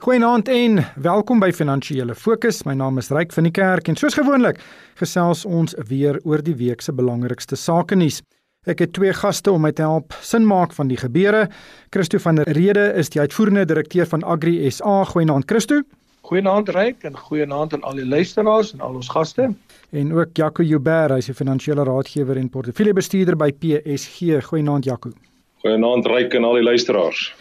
Goeienaand en welkom by Finansiële Fokus. My naam is Ryk van die Kerk en soos gewoonlik gesels ons weer oor die week se belangrikste sake nuus. Ek het twee gaste om my te help sin maak van die gebeure. Christo van der Rede is die uitvoerende direkteur van Agri SA. Goeienaand Christo. Goeienaand Ryk en goeienaand aan al die luisteraars en al ons gaste. En ook Jaco Joubert, hy's 'n finansiële raadgewer en portefeuljebestuurder by PSG. Goeienaand Jaco. Goeienaand Ryk en al die luisteraars.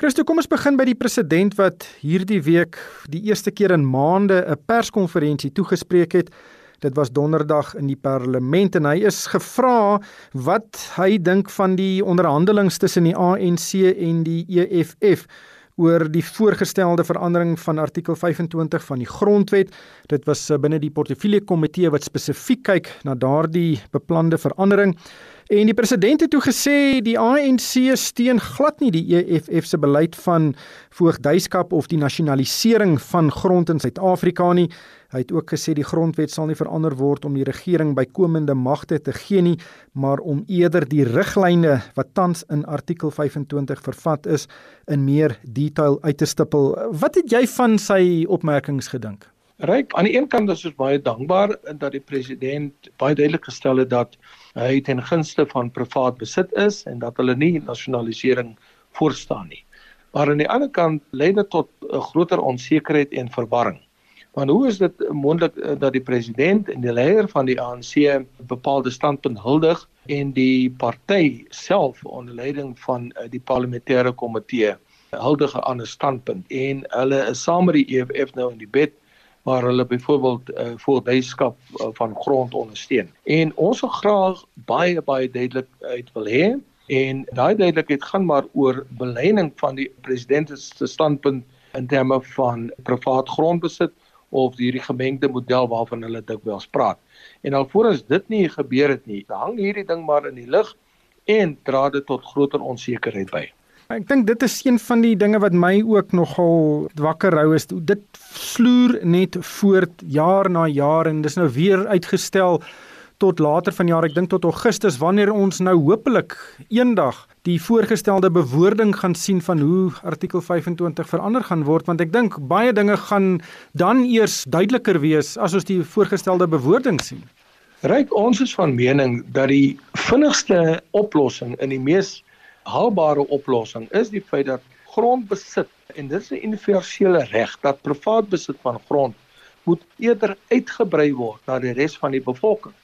Christo, kom ons begin by die president wat hierdie week die eerste keer in maande 'n perskonferensie toegespreek het. Dit was donderdag in die parlement en hy is gevra wat hy dink van die onderhandelinge tussen die ANC en die EFF oor die voorgestelde verandering van artikel 25 van die grondwet. Dit was eh, binne die portefeulje komitee wat spesifiek kyk na daardie beplande verandering. En die president het toe gesê die ANC steun glad nie die EFF se beleid van voogdyskap of die nasionalisering van grond in Suid-Afrika nie. Hy het ook gesê die grondwet sal nie verander word om die regering bykomende magte te gee nie, maar om eerder die riglyne wat tans in artikel 25 vervat is in meer detail uit te stippel. Wat het jy van sy opmerkings gedink? Ryk, aan die een kant is ons baie dankbaar dat die president baie duidelik gestel het dat hy ten gunste van privaat besit is en dat hulle nie nasionalisering voorstaan nie. Maar aan die ander kant lei dit tot 'n groter onsekerheid en verwarring. Want hoe is dit moontlik eh, dat die president en die leier van die ANC 'n bepaalde standpunt huldig en die party self onder leiding van eh, die parlementêre komitee huldig 'n ander standpunt en hulle is saam met die EFF nou in die bed waar hulle byvoorbeeld uh, voogdyskap uh, van grond ondersteun. En ons wil graag baie baie duidelik uit wil hê en daai duidelikheid gaan maar oor beleiding van die president se standpunt in terme van privaat grondbesit of hierdie gemengde model waarvan hulle dikwels praat. En alvorens dit nie gebeur het nie, hang hierdie ding maar in die lug en dra dit tot groter onsekerheid by. Ek dink dit is een van die dinge wat my ook nogal wakker hou is dit vloer net voort jaar na jaar en dis nou weer uitgestel tot later vanjaar ek dink tot Augustus wanneer ons nou hopelik eendag die voorgestelde bewoording gaan sien van hoe artikel 25 verander gaan word want ek dink baie dinge gaan dan eers duideliker wees as ons die voorgestelde bewoording sien. Ryk ons is van mening dat die vinnigste oplossing in die mees haalbare oplossing is die feit dat grondbesit en dit is 'n universele reg dat privaat besit van grond moet eerder uitgebrei word na die res van die bevolking.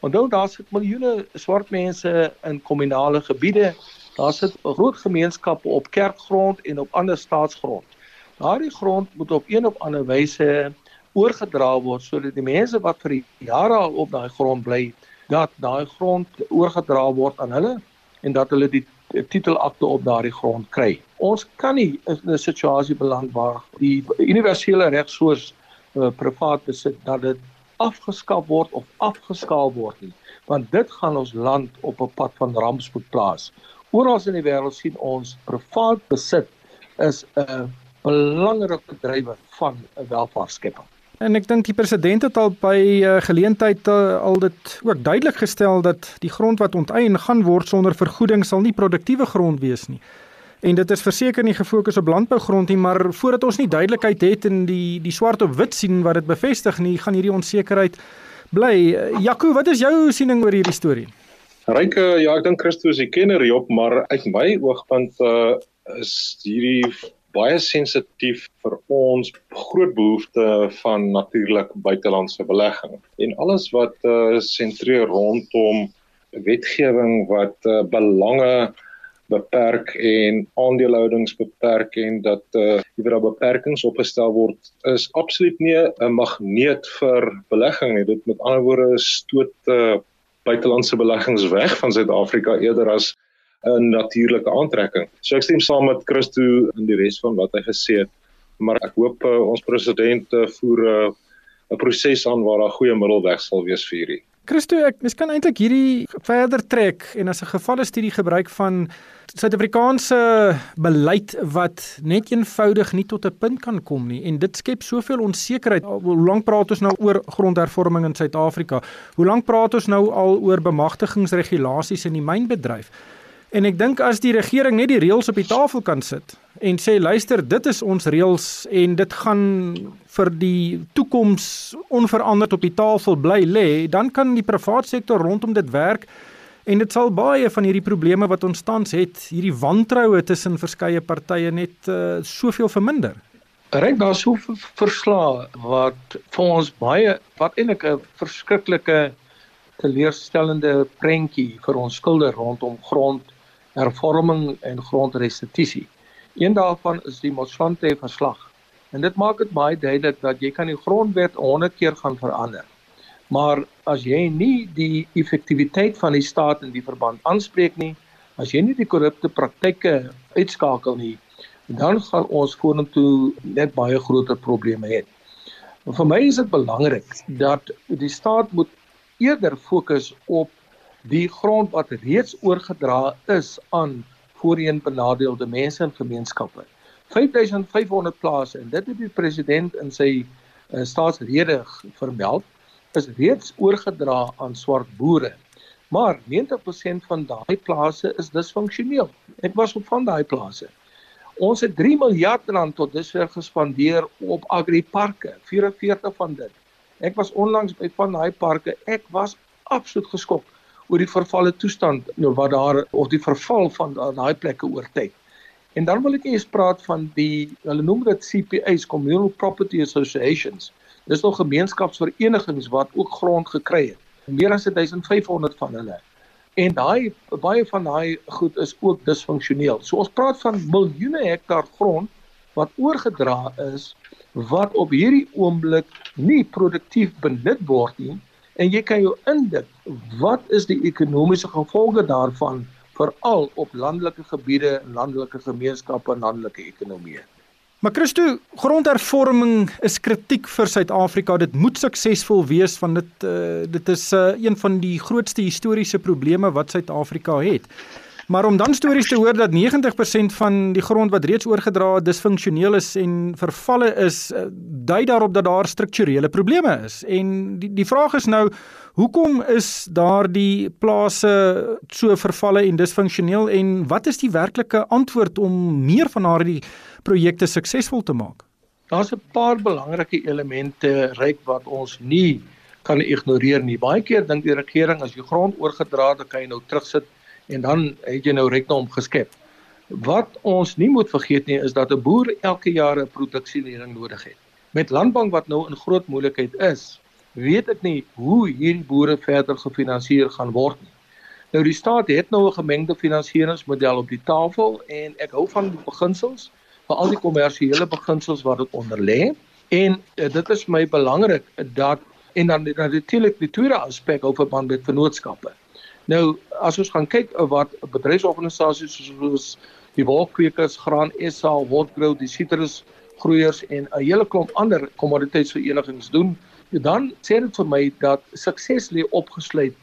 Onthou daar sit miljoene swart mense in kommunale gebiede. Daar sit groot gemeenskappe op kerkgrond en op ander staatsgrond. Daardie grond moet op een of ander wyse oorgedra word sodat die mense wat vir jare al op daai grond bly, dat daai grond oorgedra word aan hulle en dat hulle die titelakte op daardie grond kry. Ons kan nie in 'n situasie beland waar die universele reg soos uh, privaat besit dat dit afgeskaf word of afgeskaal word nie, want dit gaan ons land op 'n pad van rampspoed plaas. Oral in die wêreld sien ons privaat besit is 'n belangrike drywer van welvaartskepping. En ek dink die president het al by uh, geleentheid uh, al dit ook duidelik gestel dat die grond wat onteien gaan word sonder vergoeding sal nie produktiewe grond wees nie. En dit is verseker nie gefokus op landbougrond nie, maar voordat ons nie duidelikheid het en die die swart op wit sien wat dit bevestig nie, gaan hierdie onsekerheid bly. Uh, Jaco, wat is jou siening oor hierdie storie? Ryke, ja, ek dink Christus is die kenner hierop, maar uit my oogpunt uh, is hierdie baie sensitief vir ons groot behoefte van natuurlik buitelandse belegging. En alles wat uh sentreer rondom wetgewing wat uh, belange beperk en aandelehoudings beperk en dat uh jy weet daar beperkings opgestel word is absoluut nie 'n magneet vir belegging nie. Dit met ander woorde stoot uh buitelandse beleggings weg van Suid-Afrika eerder as 'n natuurlike aantrekking. So ek stem saam met Christo in die res van wat hy gesê het, maar ek hoop uh, ons president uh, voer eh, 'n uh, proses aan waar daar goeie middelweg sal wees vir hierdie. Christo, ek mens kan eintlik hierdie verder trek en as 'n gevalle studie gebruik van Suid-Afrikaanse beleid wat net eenvoudig nie tot 'n punt kan kom nie en dit skep soveel onsekerheid. Hoe lank praat ons nou oor grondhervorming in Suid-Afrika? Hoe lank praat ons nou al oor bemagtigingsregulasies in die mynbedryf? En ek dink as die regering net die reëls op die tafel kan sit en sê luister, dit is ons reëls en dit gaan vir die toekoms onveranderd op die tafel bly lê, dan kan die private sektor rondom dit werk en dit sal baie van hierdie probleme wat ons tans het, hierdie wantroue tussen verskeie partye net uh, soveel verminder. Reg daar so verslae wat vir ons baie wat eintlik 'n verskriklike teleurstellende prentjie vir ons skilder rondom grondhervorming en grondrestituisie. Een daarvan is die Moslante verslag. En dit maak dit baie duidelik dat jy kan die grondwet 100 keer gaan verander. Maar as jy nie die effektiwiteit van die staat in die verband aanspreek nie, as jy nie die korrupte praktyke uitskakel nie, dan gaan ons vorentoe net baie groter probleme hê. Vir my is dit belangrik dat die staat moet eerder fokus op die grond wat reeds oorgedra is aan voorheen benadeelde mense en gemeenskappe. 5500 plase en dit het die president in sy uh, staatsrede vermeld is reeds oorgedra aan swart boere. Maar 90% van daai plase is disfunksioneel. Ek was op van daai plase. Ons het 3 miljard rand tot dusver gespandeer op agriparke, 44 van dit. Ek was onlangs by van daai parke. Ek was absoluut geskok oor die vervalle toestand nou wat daar of die verval van daai plekke oor tyd. En dan wil ek eers praat van die hulle noem dit CPA's Communal Property Associations. Dis nog gemeenskapsverenigings wat ook grond gekry het. Meer as 1500 van hulle. En daai baie van daai goed is ook disfunksioneel. So ons praat van miljoene hektaar grond wat oorgedra is wat op hierdie oomblik nie produktief benut word nie en jy kan jou indink wat is die ekonomiese gevolge daarvan veral op landelike gebiede, landelike gemeenskappe en landelike ekonomieë. Maar Christo, grondhervorming is kritiek vir Suid-Afrika. Dit moet suksesvol wees want dit uh, dit is uh, een van die grootste historiese probleme wat Suid-Afrika het. Maar om dan stories te hoor dat 90% van die grond wat reeds oorgedra is disfunksioneel is en vervalle is, eh, dui daarop dat daar strukturele probleme is. En die die vraag is nou, hoekom is daardie plase so vervalle en disfunksioneel en wat is die werklike antwoord om meer van daardie projekte suksesvol te maak? Daar's 'n paar belangrike elemente ryk wat ons nie kan ignoreer nie. Baie keer dink die regering as jy grond oorgedra het, dan kan jy nou terugsit en dan het jy nou reknom geskep. Wat ons nie moet vergeet nie is dat 'n boer elke jaar 'n produksielering nodig het. Met landbank wat nou in groot moeilikheid is, weet ek nie hoe hierdie boere verder gefinansier gaan word nie. Nou die staat het nou 'n gemengde finansieringsmodel op die tafel en ek hou van die beginsels, veral die kommersiële beginsels wat dit onder lê. En uh, dit is my belangrik dat en dan natuurlik die tweede aspek oor verband met vennootskappe. Nou as ons gaan kyk wat bedryfsorganisasies soos die wolkkwekers, Graan SA, Wortgrow, die sitrusgroeiers en 'n hele klomp ander kommoditeitsverenigings doen, dan sê dit vir my dat sukses lê opgesluit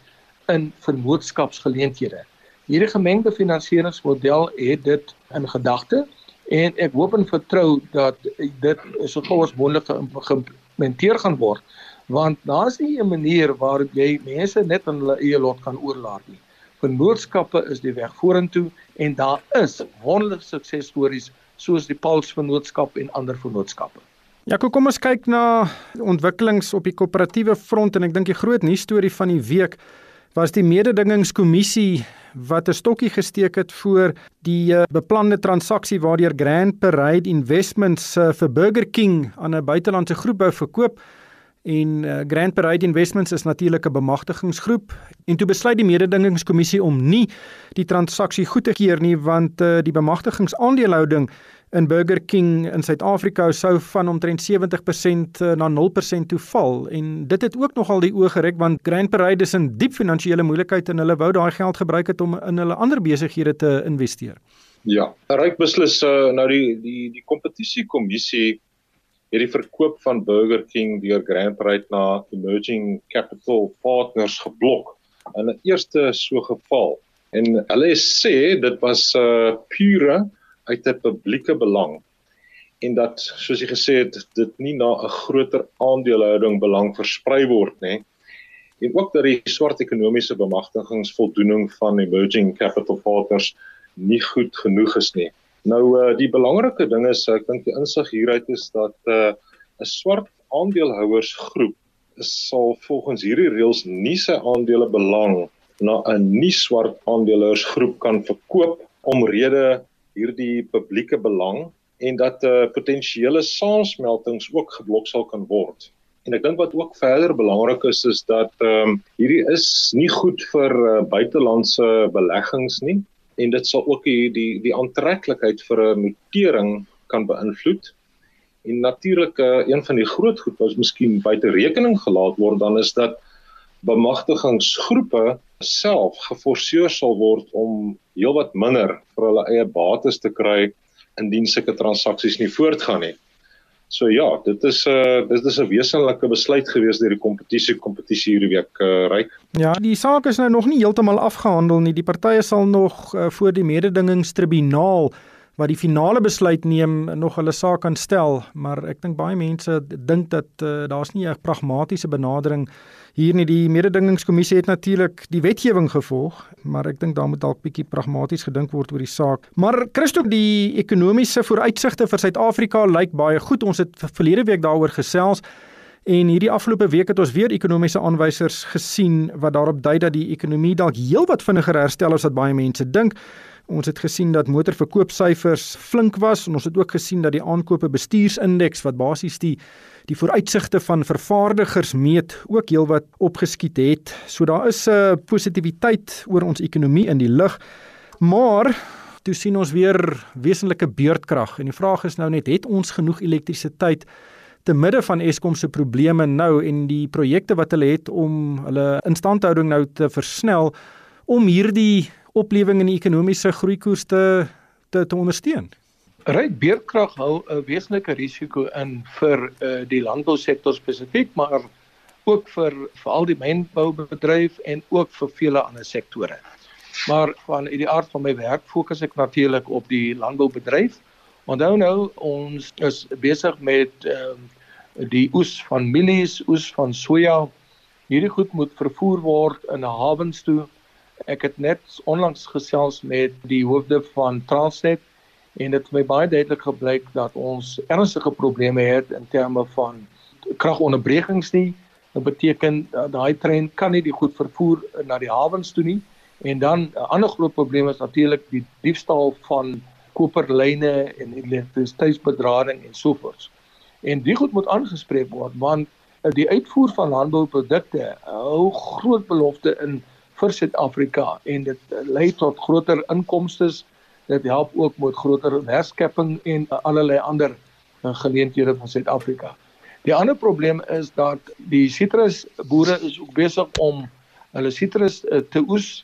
in vennootskapsgeleenthede. Hierdie gemengde finansieringsmodel het dit in gedagte en ek hoop en vertrou dat dit so gou as moontlik geïmplementeer gaan word want daar's nie 'n manier waarop jy mense net aan hulle eie lot kan oorlaat nie. Vennootskappe is die weg vorentoe en daar is wonderlike suksesstories soos die Pauls Vennootskap en ander vennootskappe. Ja, kom ons kyk na ontwikkelings op die koöperatiewe front en ek dink die groot nuus storie van die week was die mededingingskommissie wat 'n stokkie gesteek het voor die uh, beplande transaksie waardeur Grand Parade Investments uh, vir Burger King aan 'n buitelandse groep wou verkoop. En uh, Grand Parade Investments is natuurlik 'n bemagtigingsgroep en toe besluit die mededingingskommissie om nie die transaksie goed te keur nie want uh, die bemagtigingsaandeelhouding in Burger King in Suid-Afrika sou van omtrent 70% uh, na 0% toe val en dit het ook nogal die oë gereg want Grand Parade is in diep finansiële moeilikheid en hulle wou daai geld gebruik het om in hulle ander besighede te investeer. Ja, ryk beslis uh, nou die die die kompetisiekommissie hierdie verkoop van Burger King deur Grand Prix na Emerging Capital Partners geblok in 'n eerste so geval. En hulle sê dit was 'n uh, pure uit 'n publieke belang en dat soos jy gesê het dit nie na 'n groter aandelehouding belang versprei word nê. en ook dat die swart ekonomiese bemagtigingsvoldoening van emerging capital partners nie goed genoeg is nie. Nou uh, die belangrike ding is ek dink die insig hieruit is dat uh, 'n swart aandeelhouersgroep sal volgens hierdie reëls nie sy aandele belang na 'n nie swart aandeelhouersgroep kan verkoop omrede hierdie publieke belang en dat uh, potensiële saamsmeltings ook geblok sal kan word. En ek dink wat ook verder belangrik is is dat ehm um, hierdie is nie goed vir uh, buitelandse beleggings nie en dit sal ook die die die aantreklikheid vir 'n notering kan beïnvloed. En natuurlik uh, een van die groot goed wat miskien buite rekening gelaat word dan is dat bemagtigingsgroepe self geforseer sal word om heelwat minder vir hulle eie bates te kry indien sulke transaksies nie voortgaan nie. So ja, dit is 'n uh, dit is 'n wesenlike besluit gewees deur die kompetisie kompetisie hierdie week uh, ryk. Ja, die saak is nou nog nie heeltemal afgehandel nie. Die partye sal nog uh, voor die mededingingstribunaal wat die finale besluit neem nog hulle saak kan stel, maar ek dink baie mense dink dat uh, daar's nie 'n pragmatiese benadering hier nie die mededingingskommissie het natuurlik die wetgewing gevolg, maar ek dink daar moet dalk bietjie pragmaties gedink word oor die saak. Maar Christo, die ekonomiese vooruitsigte vir Suid-Afrika lyk baie goed. Ons het verlede week daaroor gesels. En hierdie afgelope week het ons weer ekonomiese aanwysers gesien wat daarop dui dat die ekonomie dalk heelwat vinniger herstel as wat baie mense dink. Ons het gesien dat motorverkoopsyfers flink was en ons het ook gesien dat die aankope bestuursindeks wat basies die die vooruitsigte van vervaardigers meet ook heelwat opgeskiet het. So daar is 'n uh, positiwiteit oor ons ekonomie in die lig. Maar toe sien ons weer wesenlike beurtkrag en die vraag is nou net het ons genoeg elektrisiteit te midde van Eskom se probleme nou en die projekte wat hulle het om hulle instandhouding nou te versnel om hierdie oplewing in die ekonomiese groeikoers te te, te ondersteun. Ryk beerkrag hou 'n wesenlike risiko in vir uh, die landbousektor spesifiek, maar ook vir veral die mynboubedryf en ook vir vele ander sektore. Maar van uit die aard van my werk fokus ek natuurlik op die landboubedryf. Onthou nou ons is besig met uh, die oes van mielies, oes van soja. Hierdie goed moet vervoer word in hawens toe. Ek het net onlangs gesels met die hoofde van Transnet en dit het my baie duidelik gebleik dat ons ernstige probleme het in terme van kragonderbrekings nie. Dit beteken dat daai trein kan nie die goed vervoer na die hawens toe nie. En dan 'n ander groot probleem is natuurlik die diefstal van koperlyne en elektrisiteitsbedrading en so voort. En die goed moet aangespreek word want die uitvoer van landbouprodukte hou groot belofte in vir Suid-Afrika en dit lei tot groter inkomste dit help ook met groter herskepping en allerlei ander uh, geleenthede van Suid-Afrika. Die ander probleem is dat die sitrusboere is ook besig om hulle sitrus te oes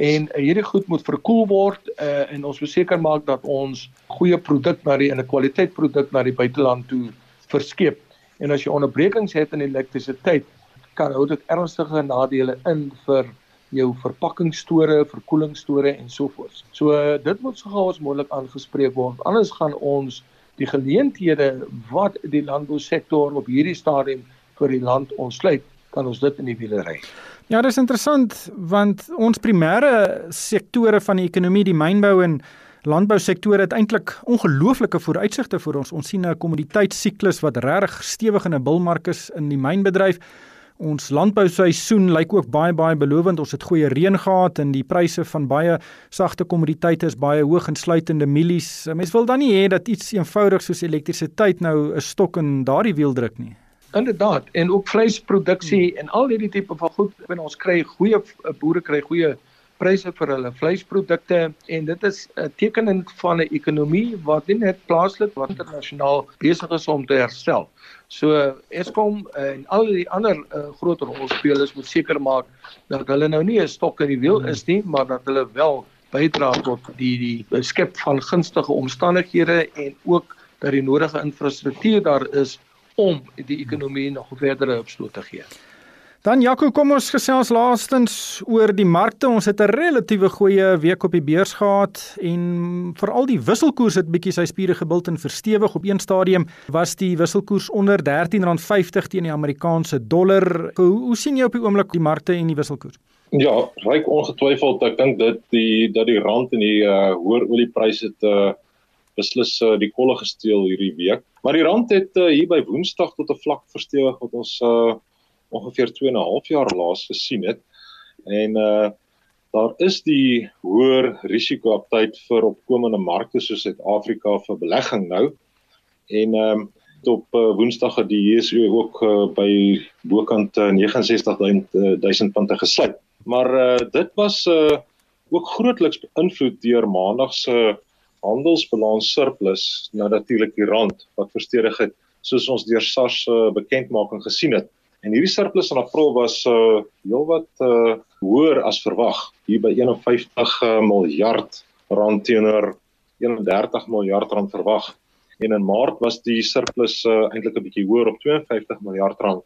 en hierdie goed moet verkoel word uh, en ons moet seker maak dat ons goeie produk na die en 'n kwaliteit produk na die buiteland toe verskeep. En as jy onderbrekings het in elektrisiteit, kan dit ernstige nadele in vir jou verpakkingsstore, verkoelingsstore en so voort. So dit moet so gou as moontlik aangespreek word. Anders gaan ons die geleenthede wat die landbousektor op hierdie stadium vir die land ontsluit, kan ons dit in die wiele ry. Ja, dis interessant want ons primêre sektore van die ekonomie, die mynbou en landbousektor het eintlik ongelooflike vooruitsigte vir ons. Ons sien 'n kommoditeitssiklus wat regtig stewig in 'n bulmark is in die mynbedryf. Ons landbouseisoen lyk ook baie baie belovend. Ons het goeie reën gehad en die pryse van baie sagte kommoditeite is baie hoog insluitende mielies. Mense wil dan nie hê dat iets eenvoudig soos elektrisiteit nou 'n stok in daardie wiel druk nie. Inderdaad, en ook vleisproduksie hmm. en al hierdie tipe van goed, wanneer ons kry goeie boere kry goeie pryse vir hulle vleisprodukte en dit is 'n tekening van 'n ekonomie wat nie net plaaslik maar internasionaal besig is om te herstel. So Eskom en al die ander uh, groot rolspelers moet seker maak dat hulle nou nie 'n stok in die wiel is nie, maar dat hulle wel bydra tot die die skep van gunstige omstandighede en ook dat die nodige infrastruktuur daar is om die ekonomie nog verdere opstoot te gee. Dan Jaco, kom ons gesels laastens oor die markte. Ons het 'n relatiewe goeie week op die beurs gehad en veral die wisselkoers het bietjie sy spiere gebild en verstewig. Op een stadium was die wisselkoers onder R13.50 teen die Amerikaanse dollar. Hoe, hoe sien jy op die oomblik die markte en die wisselkoers? Ja, ryk ongetwyfeld. Ek dink dit die dat die rand en die uh, hoër oliepryse het uh, beslis uh, die kolle gesteel hierdie week. Maar die rand het uh, hier by Woensdag tot 'n vlak verstewig wat ons uh, ongeveer 2 en 'n half jaar laas gesien het. En uh daar is die hoër risiko op tyd vir opkomende markte soos Suid-Afrika vir belegging nou. En um, op uh, Woensdag het die JSE ook uh, by bokant uh, 69000 punte gesluit. Maar uh dit was uh ook grootliks beïnvloed deur maandag se handelsbalans surplus na natuurlik die rand wat verstewig het soos ons deur SARS se uh, bekendmaking gesien het. En hierdie surplus in April was uh heelwat uh hoër as verwag, hier by 51 uh, miljard rand teenoor 31 miljard rand verwag. En in Maart was die surplus uh eintlik 'n bietjie hoër op 52 miljard rand.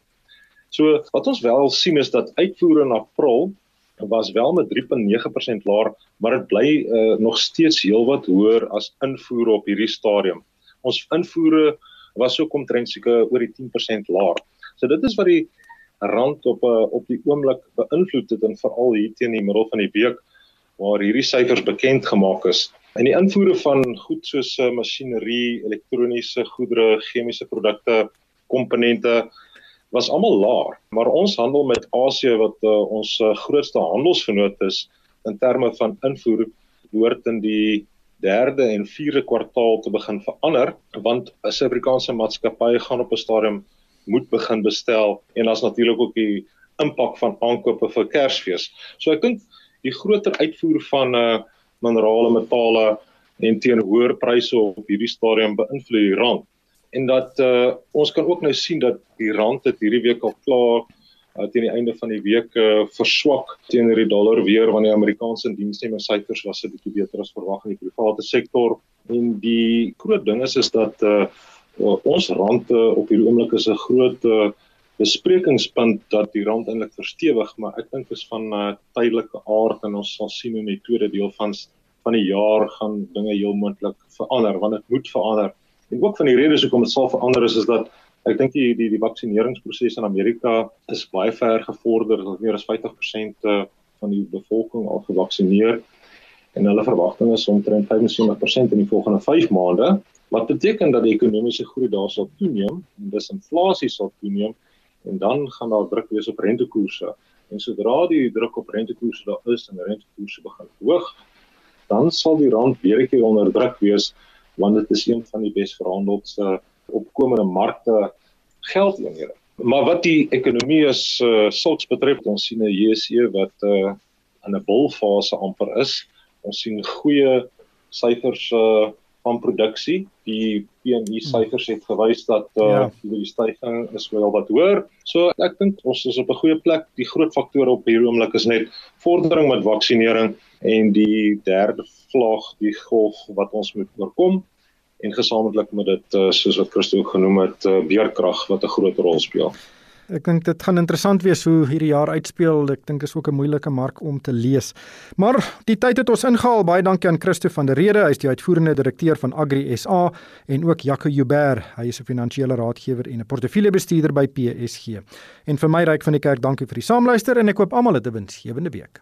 So wat ons wel sien is dat uitvoere in April was wel met 3.9% laer, maar dit bly uh, nog steeds heelwat hoër as invoere op hierdie stadium. Ons invoere was ook omtrent seker oor die 10% laer. So dit is wat die rand op uh, op die oomblik beïnvloed het en veral hier teen die middel van die week waar hierdie syfers bekend gemaak is. En die invoere van goed soos uh, masjinerie, elektroniese goedere, chemiese produkte, komponente was almal laag, maar ons handel met Asië wat uh, ons grootste handelsvernoot is in terme van invoer behoort in die derde en vierde kwartaal te begin verander want 'n Suid-Afrikaanse maatskappy gaan op 'n stadium moet begin bestel en as natuurlik ook die impak van aankope vir Kersfees. So ek dink die groter uitvoer van uh minerale metale en teen hoër pryse op hierdie stadium beïnvloed die rand. En dat uh ons kan ook nou sien dat die rand het hierdie week al klaar uh, teen die einde van die week uh, verswak teenoor die dollar weer wanneer die Amerikaanse diensneme syfers was 'n bietjie beter as verwag in die private sektor. En die groot ding is is dat uh, ons rand uh, op hierdie oomblik is 'n groot uh, besprekingspunt dat die rand eintlik verstewig, maar ek dink is van uh, tydelike aard en ons sal sien in die tweede deel van van die jaar gaan dinge heel moontlik verander want dit moet verander. En ook van die redes hoekom dit sal verander is is dat ek dink die die die vaksineringsproses in Amerika is baie ver gevorder, dat meer as 50% van die bevolking al gevaksinereer en hulle verwagting is omtrent 75% in die volgende 5 maande wat beteken dat die ekonomiese groei daar sal toeneem? En dis inflasie sal toeneem en dan gaan daar druk wees op rentekoerse. En sodra die druk op rentekoerse daar is en rentekoerse begin hoog dan sal die rand weer keer onder druk wees want dit is een van die bes verhandelde opkomende markte geldeenhede. Maar wat die ekonomie is uh, sulks betref ons sien 'n JSE wat uh, in 'n bulfase amper is. Ons sien goeie syfers uh, van produksie. Die PMI syfers het gewys dat uh, ja. die stygings is wel wat hoër. So ek dink ons is op 'n goeie plek. Die groot faktore op hierdie oomblik is net vordering met vaksinering en die derde vlaag, die golf wat ons moet oorkom en gesamentlik met dit uh, soos wat Christo genoem het, uh, beerkrag wat 'n groot rol speel. Ek dink dit gaan interessant wees hoe hierdie jaar uitspeel. Ek dink is ook 'n moeilike mark om te lees. Maar die tyd het ons ingehaal. Baie dankie aan Christo van der Rede. Hy is die uitvoerende direkteur van Agri SA en ook Jaco Joubert. Hy is 'n finansiële raadgewer en 'n portefeuljebestuurder by PSG. En vir my ryk van die kerk, dankie vir die saamluister en ek hoop almal het 'n winsgewende week.